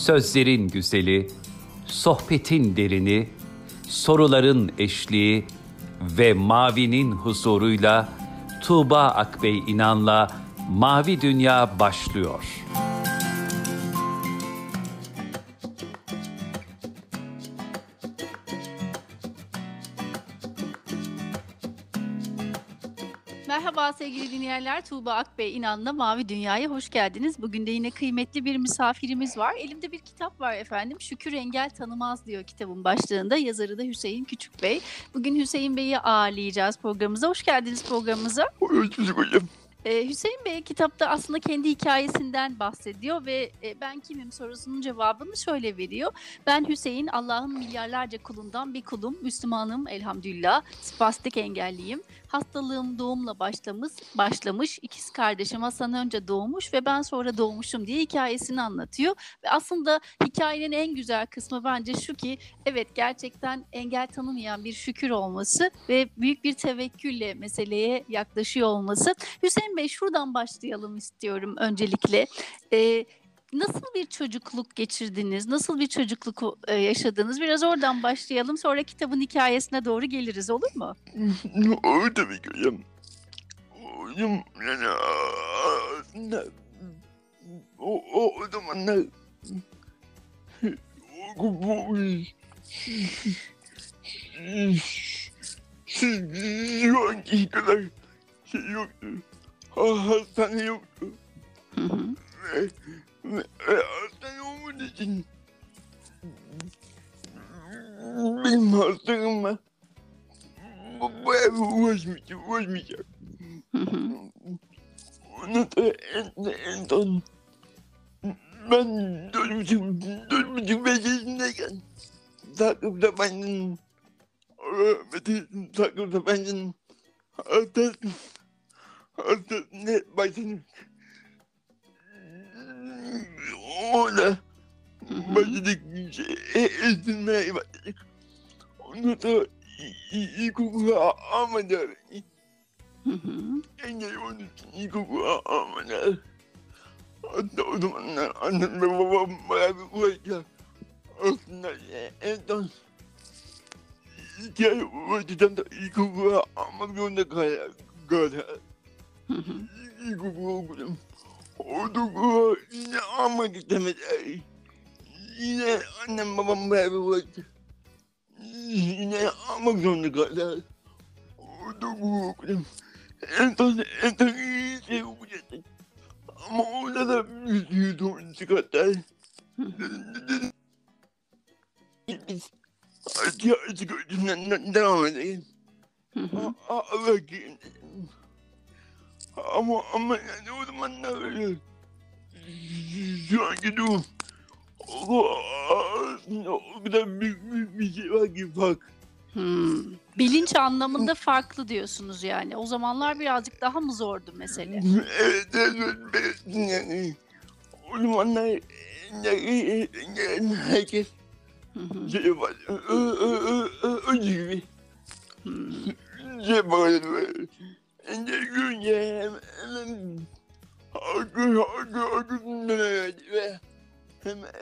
Sözlerin güzeli, sohbetin derini, soruların eşliği ve mavinin huzuruyla Tuğba Akbey İnan'la Mavi Dünya başlıyor. Dinleyenler. Tuğba Akbey İnan'la Mavi Dünya'ya hoş geldiniz. Bugün de yine kıymetli bir misafirimiz var. Elimde bir kitap var efendim. Şükür Engel Tanımaz diyor kitabın başlığında. Yazarı da Hüseyin Küçük Bey. Bugün Hüseyin Bey'i ağırlayacağız programımıza. Hoş geldiniz programımıza. Hoş bulduk hocam. Ee, Hüseyin Bey kitapta aslında kendi hikayesinden bahsediyor ve e, ben kimim sorusunun cevabını şöyle veriyor. Ben Hüseyin Allah'ın milyarlarca kulundan bir kulum. Müslümanım elhamdülillah. Spastik engelliyim. Hastalığım doğumla başlamış, başlamış. İkiz kardeşim Hasan önce doğmuş ve ben sonra doğmuşum diye hikayesini anlatıyor. Ve aslında hikayenin en güzel kısmı bence şu ki evet gerçekten engel tanımayan bir şükür olması ve büyük bir tevekkülle meseleye yaklaşıyor olması. Hüseyin Bey şuradan başlayalım istiyorum öncelikle. Ee, nasıl bir çocukluk geçirdiniz? Nasıl bir çocukluk e, yaşadınız? Biraz oradan başlayalım. Sonra kitabın hikayesine doğru geliriz olur mu? Olur tabii ki hocam. Hocam yani aslında o, o, o zamanlar bu, bu şu anki kadar şey yoktu. Hastane yoktu. Hı hı. Hastane olmadığı için benim hastalığıma uğraşmayacak. Hı hı. Ondan sonra en, en son ben dört buçuk, dört buçuk beş yaşındayken takım tabancanın rahmeti takım tabancanın hastası hastasına başladım. Orada başladık ezilmeye başladık. Ondan sonra ilkokula almadılar. Engel onun için ilkokula almadılar. Hatta o zamanlar annem ve babam bayağı bir uğraştılar. Aslında en son iki ay uğraştıktan da ilkokula almak zorunda hı. İlkokula okudum. Ortaokula yine almak istemediler. Yine annem babam bayağı bir uğraştı. Yine almak zorunda kaldılar. Ortaokula okudum. En son, en son iyi şey okuyacaktım. Ama orada da bir sürü sorun çıkarttılar. Biz açık açık öğretimden devam edelim. Kim Ama ama yani o zamanlar öyle. Şu anki durum. O, kadar büyük, büyük bir şey var ki fark. Hmm. Bilinç anlamında farklı diyorsunuz yani. O zamanlar birazcık daha mı zordu mesele? Evet, evet, evet, yani. O zamanlar herkes şey var. Öcü gibi. Hmm. Şey görünce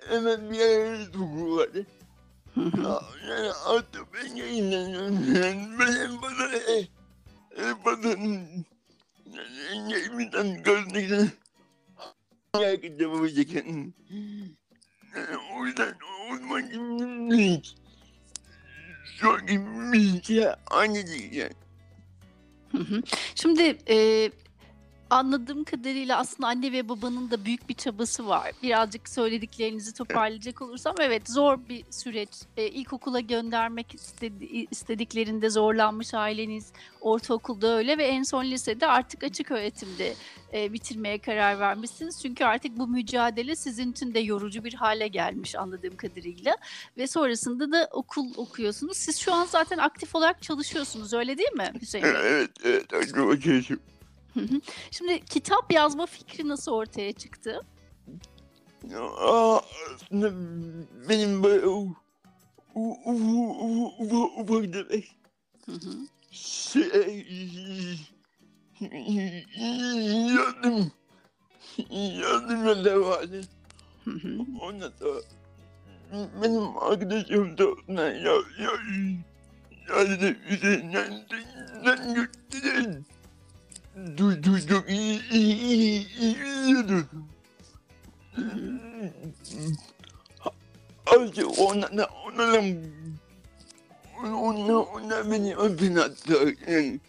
hemen bir yere. Ya, Yani artık ben yayınlanıyorum. Benim bana e, e, yani yayınımdan hareket yapabilecekken. Yani o yüzden o zaman bilinç şu anki bilinçle aynı değil yani. Şimdi e, anladığım kadarıyla aslında anne ve babanın da büyük bir çabası var. Birazcık söylediklerinizi toparlayacak olursam evet zor bir süreç. E, ilkokula göndermek istedi, istediklerinde zorlanmış aileniz, ortaokulda öyle ve en son lisede artık açık öğretimde e, bitirmeye karar vermişsiniz. Çünkü artık bu mücadele sizin için de yorucu bir hale gelmiş anladığım kadarıyla. Ve sonrasında da okul okuyorsunuz. Siz şu an zaten aktif olarak çalışıyorsunuz öyle değil mi Hüseyin? Evet, evet, aklıma. Şimdi kitap yazma fikri nasıl ortaya çıktı? Benim böyle ufak demek şey yardım yardım hı. Ondan sonra benim arkadaşım da ne ya ya ya dedi üzerinden sen götürdün. Du du du Azıcık ona da ona da ona ona beni öpün hatta yani.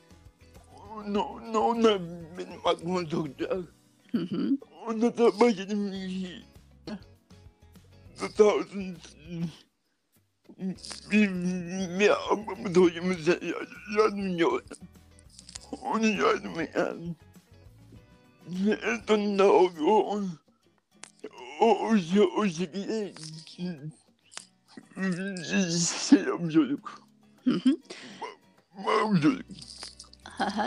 Ona ona benim aklıma soktu. Onda da başladım. Sağ olsun. Bir, bir ablamız hocamız yardımcı oldu. Onun yardımı yani. En sonunda o, o, şekilde selam çocuk. Mam çocuk.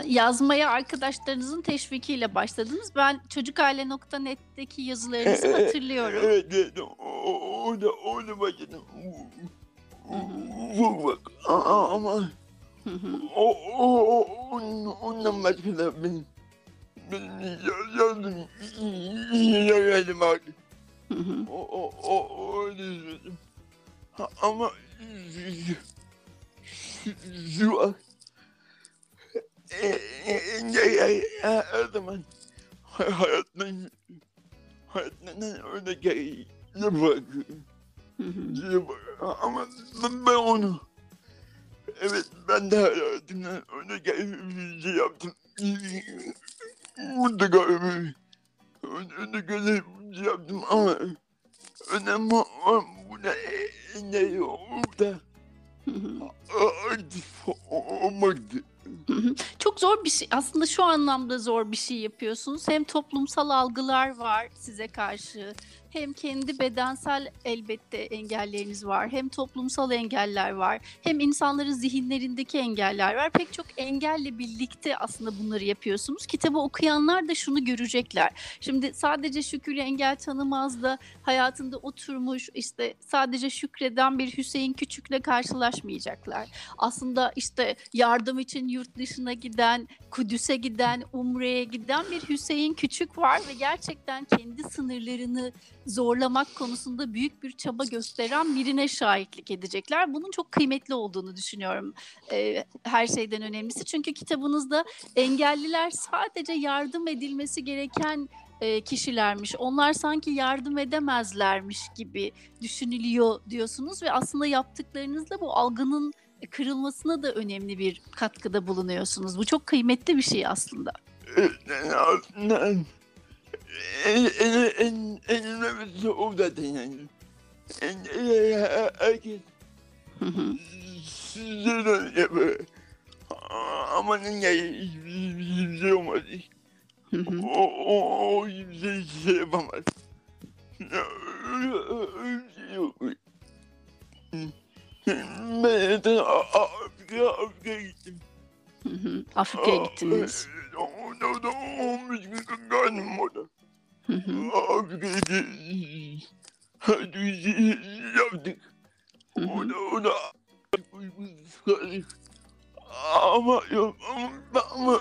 Yazmaya arkadaşlarınızın teşvikiyle başladınız. Ben çocukaile.net'teki yazılarınızı hatırlıyorum. Evet, evet. O, o, o da, o da başladım. Vur bak. Aa, ama. O, o, o, on, ondan başka da benim, benim ya- yardım, yardım hı. O, o, o, o öyle söyledim. Ama şu, an e, e, e, her zaman hay- hayattan hayattan öyle gereği bırakıyorum. Ama ben onu evet ben de hayatımdan gereği şey yaptım. Öyle öyle göre şey yaptım ama önemli olan bu da ne olup da Hı hı. aktif olmaktı. Çok zor bir şey. Aslında şu anlamda zor bir şey yapıyorsunuz. Hem toplumsal algılar var size karşı, hem kendi bedensel elbette engelleriniz var, hem toplumsal engeller var, hem insanların zihinlerindeki engeller var. Pek çok engelle birlikte aslında bunları yapıyorsunuz. Kitabı okuyanlar da şunu görecekler. Şimdi sadece Şükür engel tanımaz da hayatında oturmuş işte sadece şükreden bir Hüseyin Küçük'le karşılaşmayacaklar aslında işte yardım için yurt dışına giden, Kudüs'e giden, Umre'ye giden bir Hüseyin Küçük var ve gerçekten kendi sınırlarını zorlamak konusunda büyük bir çaba gösteren birine şahitlik edecekler. Bunun çok kıymetli olduğunu düşünüyorum e, her şeyden önemlisi. Çünkü kitabınızda engelliler sadece yardım edilmesi gereken e, kişilermiş. Onlar sanki yardım edemezlermiş gibi düşünülüyor diyorsunuz ve aslında yaptıklarınızla bu algının kırılmasına da önemli bir katkıda bulunuyorsunuz. Bu çok kıymetli bir şey aslında. En önemlisi o zaten yani. Herkes sizden yapıyor. Amanın ya hiçbir şey olmaz. O, o, o hiçbir şey yapamaz. Ya, Öyle, bir şey yok. Ben zaten Afrika'ya Afrika'ya gittim. Afrika'ya gittiniz. Orada da 15 gün kaldım orada. Afrika'ya hadi yaptık. hı. Orada orada kaldık. Ama yok ama, ama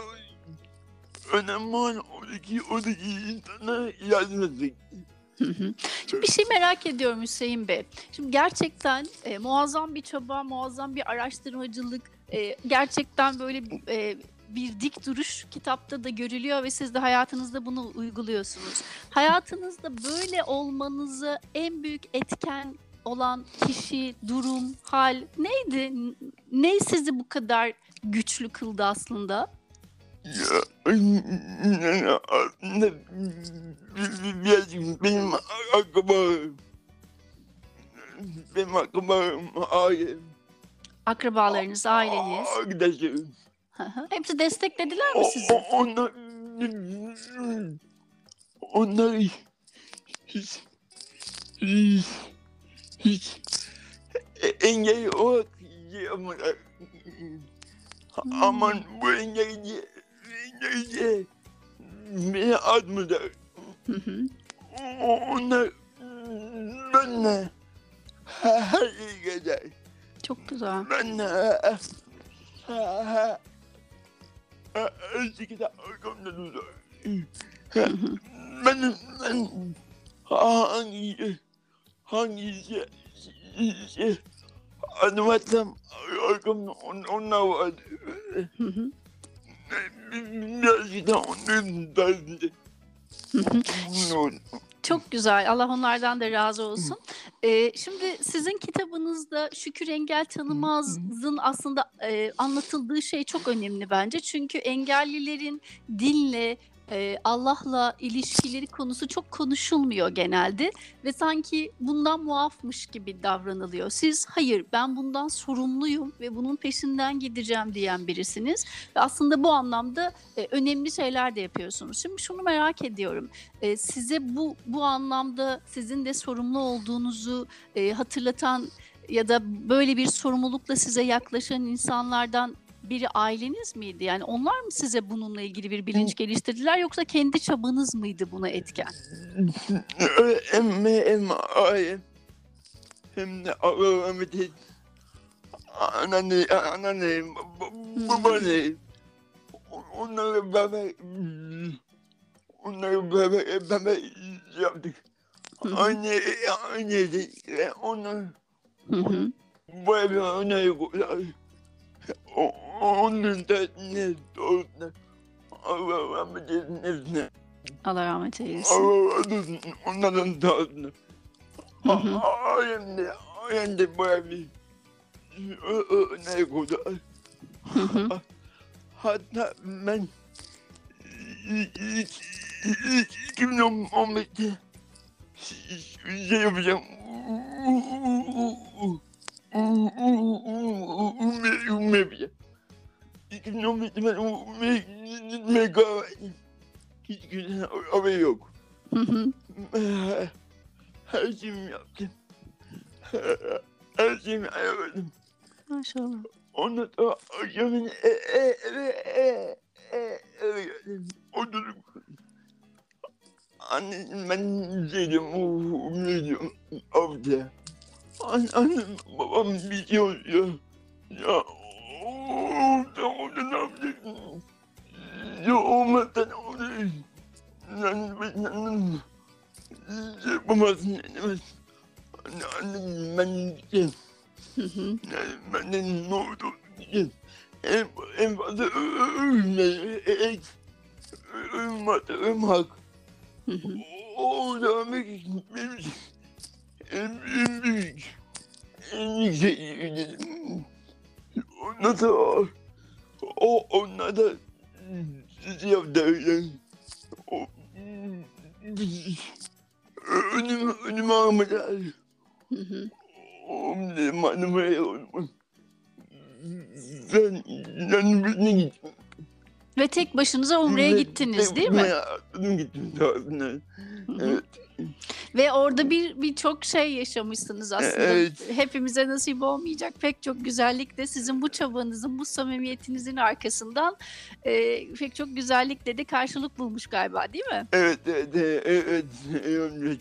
önemli olan oradaki oradaki insana yardım etmek. Şimdi bir şey merak ediyorum Hüseyin Bey. Şimdi gerçekten e, muazzam bir çaba, muazzam bir araştırmacılık, e, gerçekten böyle e, bir dik duruş kitapta da görülüyor ve siz de hayatınızda bunu uyguluyorsunuz. Hayatınızda böyle olmanızı en büyük etken olan kişi, durum, hal neydi? Ne sizi bu kadar güçlü kıldı aslında? Benim akrabam, benim akrabam, ailem, Akrabalarınız, aileniz. arkadaşlarım. Hepsi desteklediler mi sizi? o, onlar, onlar hiç, hiç, hiç engel olarak yapmadılar. Aman bu engelci, engelci beni. O- Onlar benle her şey kadar. Çok güzel. Benle her Ben, ben hangi hangisi şey, adım atsam arkamda on, onlar var. Hı hı. Birazcık da onların derdinde. Çok güzel. Allah onlardan da razı olsun. Ee, şimdi sizin kitabınızda Şükür Engel Tanımaz'ın aslında e, anlatıldığı şey çok önemli bence. Çünkü engellilerin dinle, e, Allah'la ilişkileri konusu çok konuşulmuyor genelde ve sanki bundan muafmış gibi davranılıyor. Siz hayır ben bundan sorumluyum ve bunun peşinden gideceğim diyen birisiniz ve aslında bu anlamda e, önemli şeyler de yapıyorsunuz. Şimdi şunu merak ediyorum. E, size bu bu anlamda sizin de sorumlu olduğunuzu e, hatırlatan ya da böyle bir sorumlulukla size yaklaşan insanlardan biri aileniz miydi? Yani onlar mı size bununla ilgili bir bilinç geliştirdiler yoksa kendi çabanız mıydı buna etken? Hem hem ailem hem de Allah rahmet eylesin. Anneanne, anneannem, babaannem. Onlarla beraber onlarla beraber beraber yaptık. Anne, anne de onlar bayağı onları onun da ne olsun. Allah rahmet eylesin. Allah rahmet eylesin. Allah rahmet eylesin. Onların da olsun. Ayende, ayende bu evi. Ne kadar. Hatta ben 2015'te şey yapacağım. Ume bien. No me me Abi yok. Her şeyimi yaptım. Her şeyimi ayarladım. Maşallah. Ondan sonra akşamın eve eve eve geldim. Oturdum. Anneciğim ben ne diyorum? Ne diyorum? Abla. Annem babam biliyor ya. Ya ben onu ne yapacaktım? Ya olmadan orayı. Yani ben annem yapamazsın denemez. Anne annem ben gideceğim. Yani benden ne oldu diyeceğim. En, en fazla ölmek. Ölmek, ölmek. O devam benim için en büyük en büyük şey onlar da o onlar da yaptılar. Önüm, önüme almadılar. Hı hı. Madem öyle olmaz. Ben, ben birine gittim. Ve tek başınıza Umre'ye gittiniz değil mi? Gittim. Evet. Ve orada bir birçok şey yaşamışsınız aslında. Evet. Hepimize nasip olmayacak pek çok güzellik de sizin bu çabanızın, bu samimiyetinizin arkasından e, pek çok güzellikle de karşılık bulmuş galiba değil mi? Evet, evet, evet, evet. Evet, evet.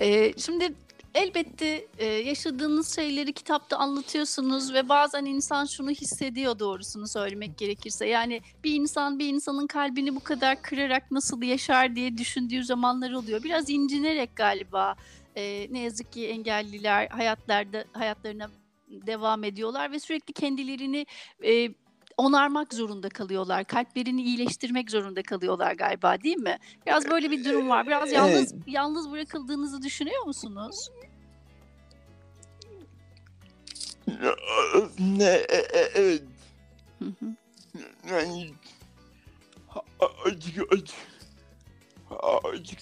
E, şimdi elbette e, yaşadığınız şeyleri kitapta anlatıyorsunuz ve bazen insan şunu hissediyor doğrusunu söylemek gerekirse. Yani bir insan bir insanın kalbini bu kadar kırarak nasıl yaşar diye düşündüğü zamanlar oluyor. Biraz incinerek galiba e, ne yazık ki engelliler hayatlarda hayatlarına devam ediyorlar ve sürekli kendilerini e, onarmak zorunda kalıyorlar. Kalplerini iyileştirmek zorunda kalıyorlar galiba değil mi? Biraz böyle bir durum var. Biraz yalnız yalnız bırakıldığınızı düşünüyor musunuz? Ne, e- e- evet. Hı hı. Yani açık açık açık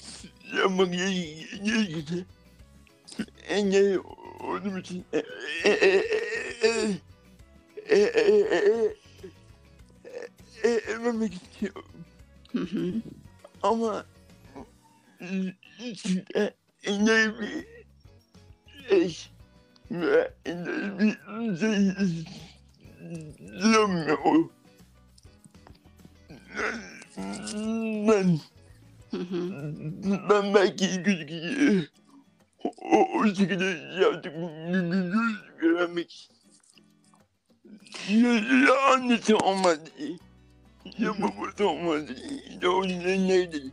yapmak gerekirse engel olduğum için e, evime gidiyorum. Hı hı. Ama işte yine bir eş ve yine bir şey istemiyorum. Ben, ben ben belki gücü o, o şekilde yaptık. Gücü vermek. Ya, annesi olmadı. Yapamaz olmaz. O neydi?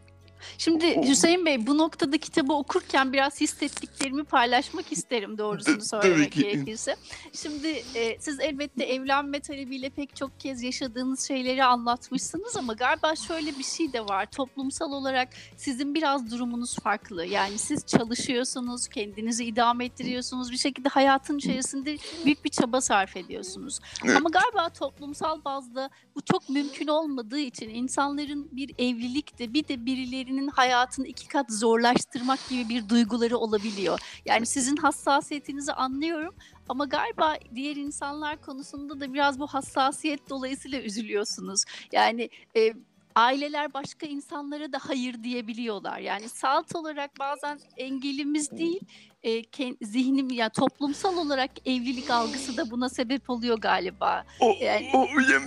Şimdi Hüseyin Bey bu noktada kitabı okurken biraz hissettiklerimi paylaşmak isterim doğrusunu söylemek ki. gerekirse. Şimdi e, siz elbette evlenme talebiyle pek çok kez yaşadığınız şeyleri anlatmışsınız ama galiba şöyle bir şey de var. Toplumsal olarak sizin biraz durumunuz farklı. Yani siz çalışıyorsunuz, kendinizi idame ettiriyorsunuz. Bir şekilde hayatın içerisinde büyük bir çaba sarf ediyorsunuz. Evet. Ama galiba toplumsal bazda bu çok mümkün olmadığı için insanların bir evlilikte bir de birilerinin hayatını iki kat zorlaştırmak gibi bir duyguları olabiliyor. Yani sizin hassasiyetinizi anlıyorum ama galiba diğer insanlar konusunda da biraz bu hassasiyet dolayısıyla üzülüyorsunuz. Yani e, aileler başka insanlara da hayır diyebiliyorlar. Yani salt olarak bazen engelimiz değil, e, ken- zihnim ya toplumsal olarak evlilik algısı da buna sebep oluyor galiba. O, Yani- o hocam.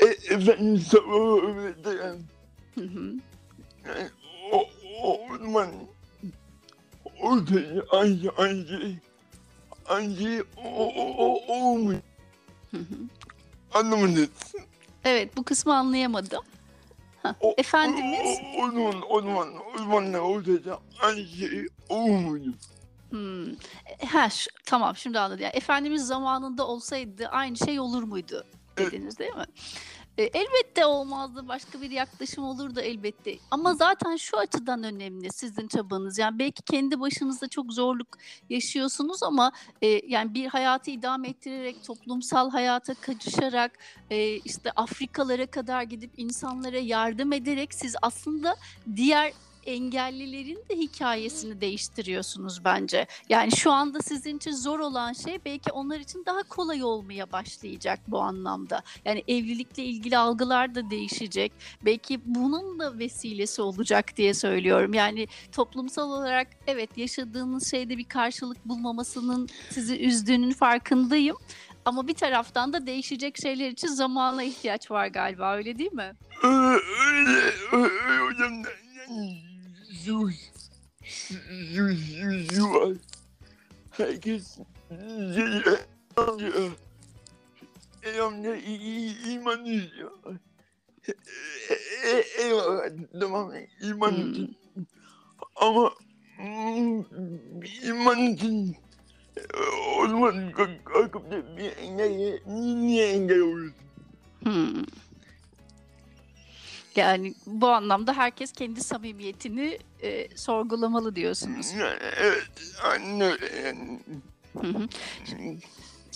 E, efendim sabah. Hı hı. O, o zaman o şey anca anca anca o o o olmuş. Hı hı. Anlamadınız. Evet bu kısmı anlayamadım. O, Efendimiz O, o, o zaman o zaman o zaman ne olacak anca olmuş. Hmm. E, Ha, şu- tamam şimdi anladım. Yani Efendimiz zamanında olsaydı aynı şey olur muydu Evet. dediniz değil mi? E, elbette olmazdı. Başka bir yaklaşım olurdu elbette. Ama zaten şu açıdan önemli sizin çabanız. Yani belki kendi başınızda çok zorluk yaşıyorsunuz ama e, yani bir hayatı idame ettirerek toplumsal hayata karışarak e, işte Afrikalara kadar gidip insanlara yardım ederek siz aslında diğer engellilerin de hikayesini değiştiriyorsunuz bence. Yani şu anda sizin için zor olan şey belki onlar için daha kolay olmaya başlayacak bu anlamda. Yani evlilikle ilgili algılar da değişecek. Belki bunun da vesilesi olacak diye söylüyorum. Yani toplumsal olarak evet yaşadığınız şeyde bir karşılık bulmamasının sizi üzdüğünün farkındayım. Ama bir taraftan da değişecek şeyler için zamana ihtiyaç var galiba öyle değil mi? Öyle öyle öyle hocam da yani şu şu şu şu var. Herkes geliyor. Amca. Ey amca iyi iman istiyor. Eyvallah tamam iman Hmm. için. Ama mm, iman için o zaman kalk- kalkıp da bir engel, niye engel oluyorsun? Hmm. Yani bu anlamda herkes kendi samimiyetini e, sorgulamalı diyorsunuz. Evet. Hı hı.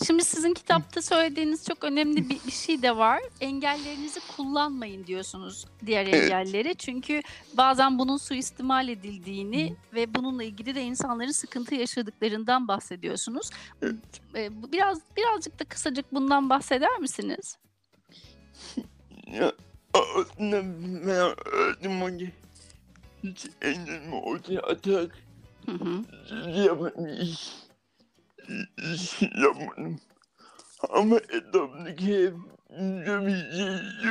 Şimdi sizin kitapta söylediğiniz çok önemli bir, bir şey de var. Engellerinizi kullanmayın diyorsunuz diğer Evet. engellere. Çünkü bazen bunun suistimal edildiğini ve bununla ilgili de insanların sıkıntı yaşadıklarından bahsediyorsunuz. Evet. E, biraz birazcık da kısacık bundan bahseder misiniz? Mm-hmm. Ama Dominik'e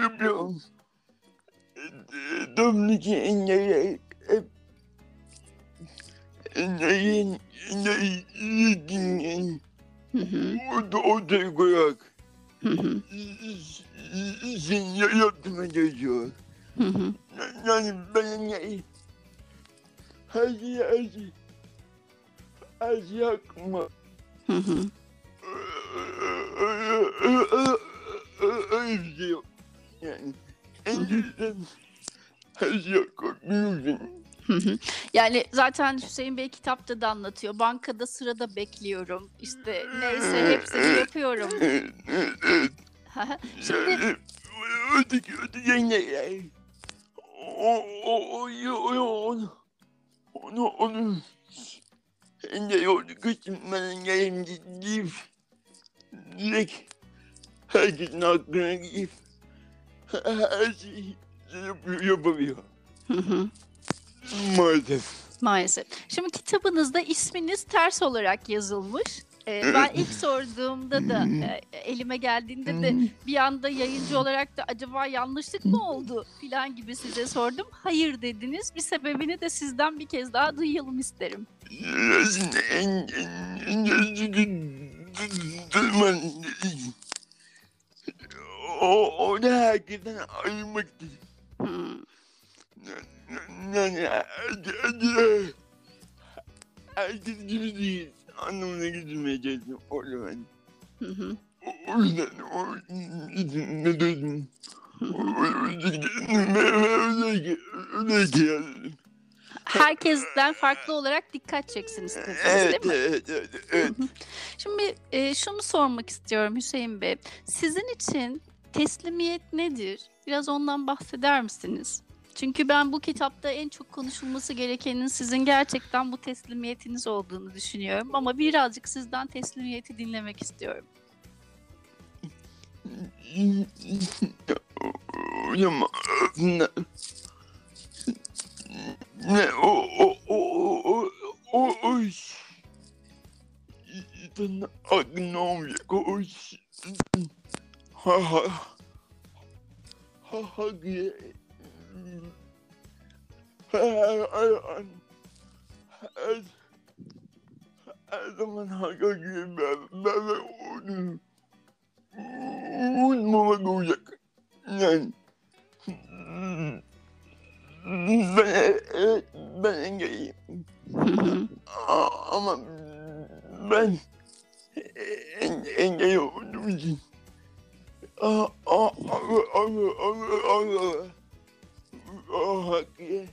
yapıyorum. Dominik'i engelle hep engelle engelle o da ortaya koyak. Hı hı. Seni yaptırmaya çalışıyor. Hı hı. Yani ben yani her şey her şey her şey Hı hı. öyle bir şey yok. Yani en her şey hakkımıyorsun. Hı hı. Yani zaten Hüseyin Bey kitapta da anlatıyor. Bankada sırada bekliyorum. İşte neyse hepsini yapıyorum. Şimdi öteki öteki engeller. O o o o onu onu onu engel oldu kızım ben engelim deyip direkt herkesin hakkına gidip her şeyi yapamıyor Hı hı. maalesef. Maalesef. Şimdi kitabınızda isminiz ters olarak yazılmış. Ee, ben ilk sorduğumda da e, elime geldiğinde de bir anda yayıncı olarak da acaba yanlışlık mı oldu filan gibi size sordum. Hayır dediniz. Bir sebebini de sizden bir kez daha duyalım isterim. O, o da herkesten ayırmak istedim. Hmm. Herkes gibi değil. Getirmeye çalıştım. Orada ben. Hı hı. O yüzden o. Özellikle yazdım. Herkesten farklı olarak dikkat çeksin istediniz Evet, değil mi? evet, evet, evet. Şimdi e, şunu sormak istiyorum Hüseyin Bey. Sizin için teslimiyet nedir? Biraz ondan bahseder misiniz? Çünkü ben bu kitapta en çok konuşulması gerekenin sizin gerçekten bu teslimiyetiniz olduğunu düşünüyorum. Ama birazcık sizden teslimiyeti dinlemek istiyorum. Ne o o o o o o iş İnsanın aklına olmayacak ha ha ha ha her her an her her zaman haka gibi ben. Ben ben onu unutmamak olacak yani ben evet ben engelliyim. Ama ben en, engel olduğum için. Allah Allah Allah Allah Hakkı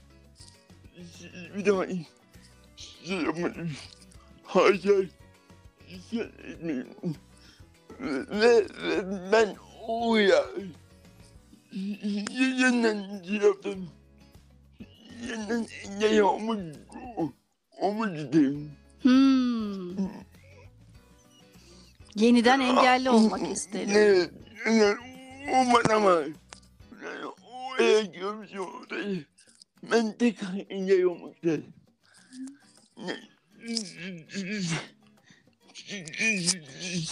bir daha şey yapmadım hayır. Şey ve, ve ben o ya yeniden yaptım. Yeniden engel olmak olmak istedim Hmm. Yeniden engelli olmak isterim. Evet, olmaz ama. Yani o eğer görmüş olsaydı, ben engel olmak istedim.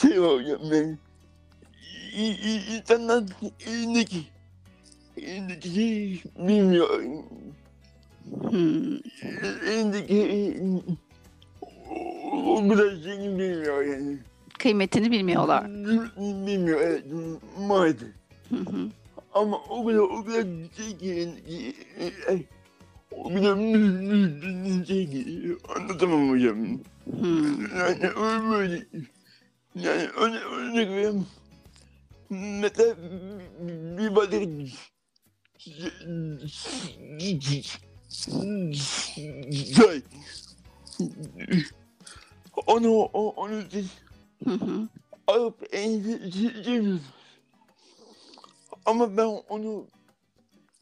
Şey olacağım ben. İnsanlar elindeki, elindeki şey bilmiyor. Elindeki o kadar şeyi bilmiyor yani. Kıymetini bilmiyorlar. Bilmiyor evet maalesef. Hı hı. Ama o kadar o kadar şey ki o kadar şey ki anlatamam hocam. Hmm. Yani öyle böyle. Yani örnek, örnek vereyim. Mesela bir balık şey onu onu siz alıp elinize Ama ben onu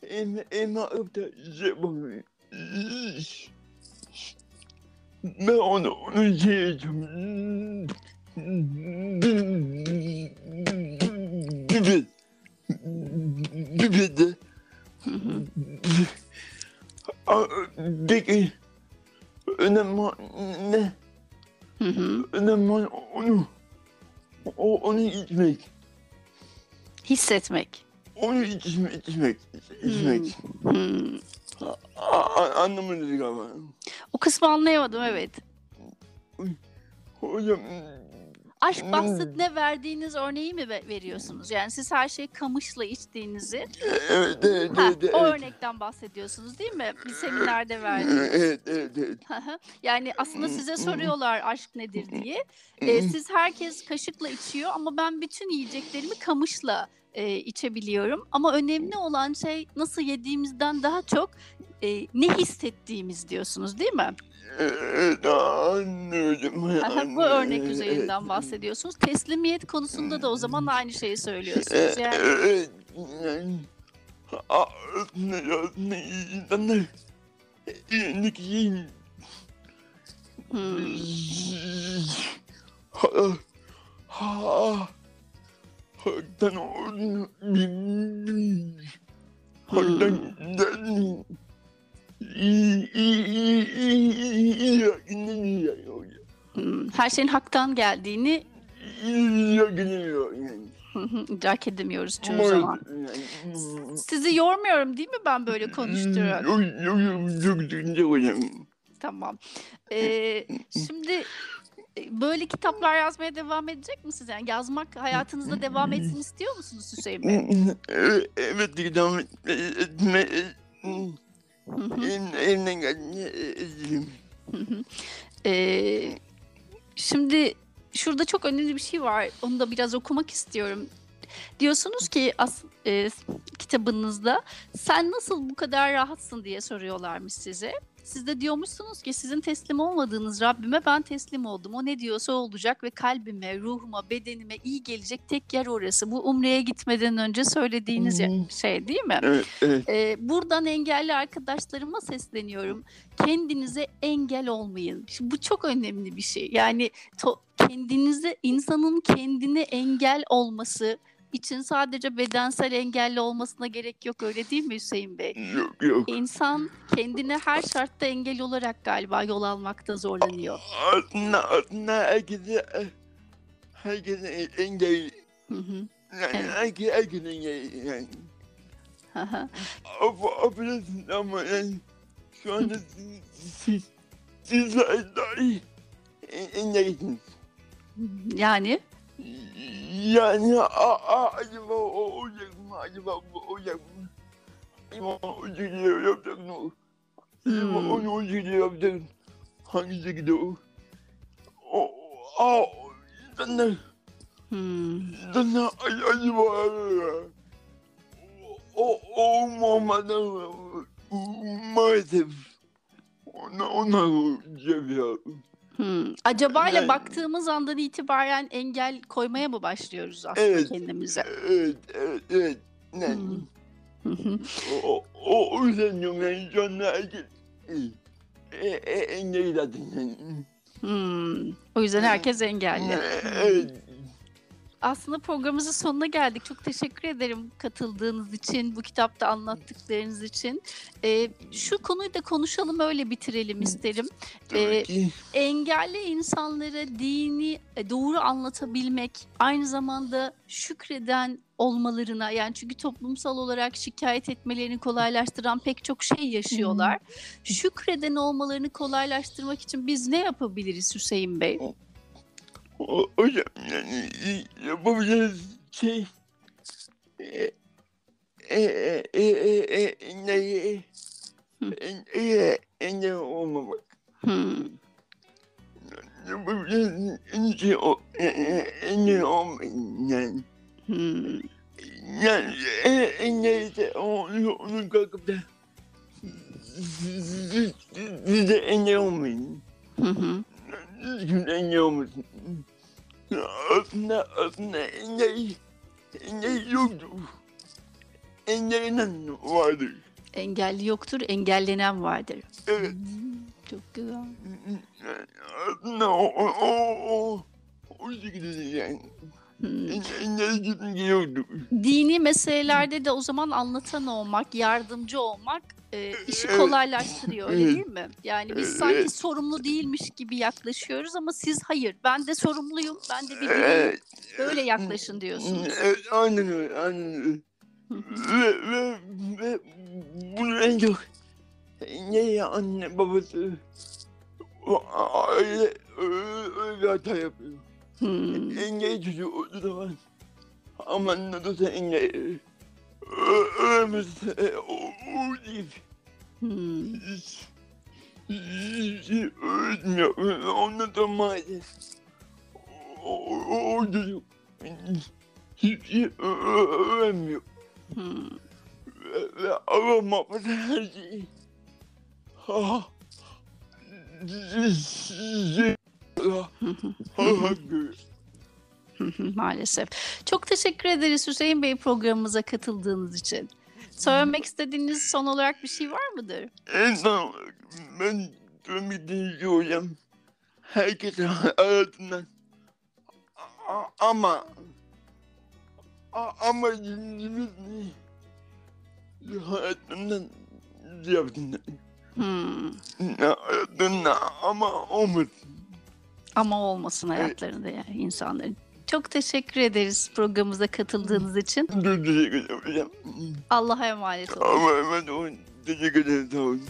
elime, elime alıp da şey yapamıyorum. Ben onu, onu şey yapacağım. Pipet. Pipet de. Peki. Önemli ne? Hı hı. Önemli onu. O, onu içmek. Hissetmek. Onu içmek, içmek, içmek. Hmm. A- anlamadınız galiba. O kısmı anlayamadım evet. Hocam Aşk Hmm. bahsine verdiğiniz örneği mi ve- veriyorsunuz? Yani siz her şeyi kamışla içtiğinizi, evet evet ha, evet. evet. o örnekten bahsediyorsunuz değil mi? Bir seminerde verdiğiniz. Evet evet evet. Hı. yani aslında size Hmm. soruyorlar aşk nedir diye. Ee, siz herkes kaşıkla içiyor ama ben bütün yiyeceklerimi kamışla e, içebiliyorum. Ama önemli olan şey nasıl yediğimizden daha çok e, ne hissettiğimiz diyorsunuz değil mi? Anlıyorum. Aha, Bu örnek üzerinden bahsediyorsunuz. Teslimiyet konusunda da o zaman aynı şeyi söylüyorsunuz. Yani Evet. Haktan. Haktan her şeyin haktan geldiğini idrak edemiyoruz çoğu zaman. Sizi yormuyorum değil mi ben böyle konuşturarak? Yok yok çok hocam. Tamam. Ee, şimdi Böyle kitaplar yazmaya devam edecek misiniz? Yani yazmak hayatınızda devam etsin istiyor musunuz Hüseyin Bey? Evet, devam etme, elimden geldiğince hı. Ee, şimdi şurada çok önemli bir şey var. Onu da biraz okumak istiyorum. Diyorsunuz ki as, e, kitabınızda sen nasıl bu kadar rahatsın diye soruyorlarmış size. Siz de diyormuşsunuz ki sizin teslim olmadığınız Rabbime ben teslim oldum. O ne diyorsa olacak ve kalbime, ruhuma, bedenime iyi gelecek tek yer orası. Bu umreye gitmeden önce söylediğiniz Hı. şey değil mi? Evet, evet. Ee, buradan engelli arkadaşlarıma sesleniyorum. Kendinize engel olmayın. Şimdi bu çok önemli bir şey. Yani to- kendinize, insanın kendine engel olması için sadece bedensel engelli olmasına gerek yok öyle değil mi Hüseyin Bey? Yok, yok. İnsan kendine her şartta engel olarak galiba yol almakta zorlanıyor. Herkese, herkese engel, Hı hı, Evet. herkese, herkese engel, yani. Affedersin ama yani şu anda siz, siz, siz engelsiniz. yani Yani a, a, acaba o olacak mı? Acaba bu olacak mı? Acaba o şekilde yapacak mı? Acaba Hmm. onu o şekilde yapacak Hangi şekilde o? O, a, insanlar, hmm, insanlar acaba o, o olmamadan maalesef ona, ona yapıyor. hmm. Acaba ile Yani- baktığımız andan itibaren engel koymaya mı başlıyoruz aslında Evet. kendimize? Evet, evet, evet. Yani, Hmm. Hı hı. O, o, o yüzden diyorum yani şu anda herkes e, e, engeli zaten yani. Hmm. O yüzden herkes engelli. Evet. Aslında programımızın sonuna geldik. Çok teşekkür ederim katıldığınız için, bu kitapta anlattıklarınız için. Ee, şu konuyu da konuşalım, öyle bitirelim isterim. Ee. Engelli insanlara dini e, doğru anlatabilmek, aynı zamanda şükreden olmalarına, yani çünkü toplumsal olarak şikayet etmelerini kolaylaştıran pek çok şey yaşıyorlar. Şükreden olmalarını kolaylaştırmak için biz ne yapabiliriz Hüseyin Bey? O, hocam yani yapabileceğiniz şey e, e, e, e, e, e, e, engel olmamak. Hmm. Yapabileceğiniz en şey o e, e, engel olmayın yani. Hmm. Yani e, engel de onu, onu kalkıp da siz, siz, siz de engel olmayın. Hı hı. Olmasın. Aslında, aslında engel, engel yoktur. Engellenen vardır. Engelli yoktur, engellenen vardır. Evet. Hmm, Çok güzel. Aslında o, o, o, o, o şekilde yani. Hmm. Dini meselelerde de o zaman anlatan olmak, yardımcı olmak e, işi kolaylaştırıyor öyle değil mi? Yani biz sanki sorumlu değilmiş gibi yaklaşıyoruz ama siz hayır ben de sorumluyum, ben de. Evet. Böyle yaklaşın diyorsunuz. Evet, aynen öyle, aynen öyle. Ve, ve, ve bunu en çok ne anne babası aile öyle, öyle hata yapıyor. Hmm. Engel çocuğu olduğu zaman aman ne olsa engel Ö- ölmese o, o değil. Hmm. Hiç, hiç şey öğretmiyor. Ondan sonra maalesef o, o, o çocuk hiç şey öğrenmiyor. Hmm. ve, ve Allah muhafaza her şeyi. Ha. Hı, Maalesef. Çok teşekkür ederiz Hüseyin Bey programımıza katıldığınız için. Söylemek istediğiniz son olarak bir şey var mıdır? En son ben şey hocam. Herkese hayatından ama ama yüzümüz? Hayatından yaptın. Hmm. Hayatından ama olmadı. Ama olmasın hayatlarında yani insanların. Çok teşekkür ederiz programımıza katıldığınız için. Allah'a emanet olun. Ama hemen o teşekkür ederim sağ olun.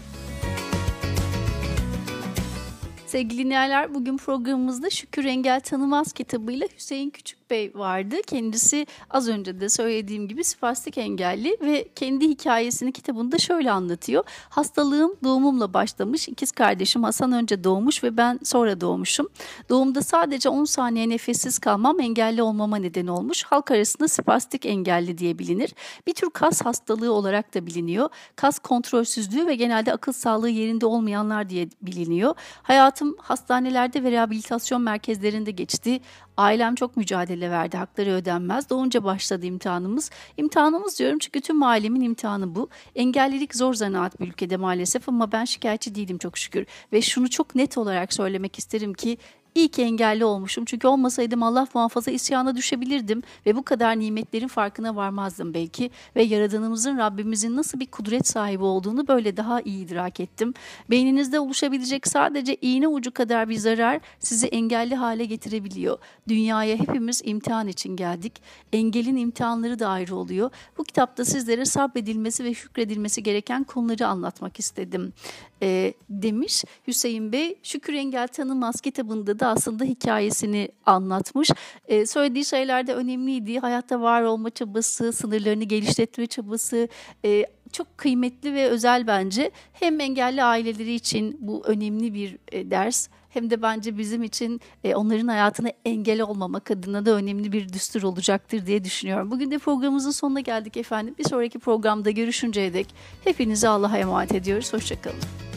Sevgili dinleyenler bugün programımızda Şükür Engel Tanımaz kitabıyla Hüseyin Küçük Bey vardı. Kendisi az önce de söylediğim gibi spastik engelli ve kendi hikayesini kitabında şöyle anlatıyor. Hastalığım doğumumla başlamış. İkiz kardeşim Hasan önce doğmuş ve ben sonra doğmuşum. Doğumda sadece 10 saniye nefessiz kalmam engelli olmama neden olmuş. Halk arasında spastik engelli diye bilinir. Bir tür kas hastalığı olarak da biliniyor. Kas kontrolsüzlüğü ve genelde akıl sağlığı yerinde olmayanlar diye biliniyor. Hayatım hastanelerde ve rehabilitasyon merkezlerinde geçti. Ailem çok mücadele verdi. Hakları ödenmez. Doğunca başladı imtihanımız. İmtihanımız diyorum çünkü tüm ailemin imtihanı bu. Engellilik zor zanaat bir ülkede maalesef ama ben şikayetçi değilim çok şükür. Ve şunu çok net olarak söylemek isterim ki İyi ki engelli olmuşum çünkü olmasaydım Allah muhafaza isyana düşebilirdim ve bu kadar nimetlerin farkına varmazdım belki ve Yaradanımızın Rabbimizin nasıl bir kudret sahibi olduğunu böyle daha iyi idrak ettim. Beyninizde oluşabilecek sadece iğne ucu kadar bir zarar sizi engelli hale getirebiliyor. Dünyaya hepimiz imtihan için geldik. Engelin imtihanları da ayrı oluyor. Bu kitapta sizlere sabredilmesi ve şükredilmesi gereken konuları anlatmak istedim e, demiş Hüseyin Bey. Şükür Engel Tanımaz kitabında da aslında hikayesini anlatmış. E, söylediği şeyler de önemliydi. Hayatta var olma çabası, sınırlarını geliştirme çabası, e, çok kıymetli ve özel bence. Hem engelli aileleri için bu önemli bir e, ders hem de bence bizim için e, onların hayatına engel olmamak adına da önemli bir düstur olacaktır diye düşünüyorum. Bugün de programımızın sonuna geldik efendim. Bir sonraki programda görüşünceye dek hepinizi Allah'a emanet ediyoruz. Hoşçakalın.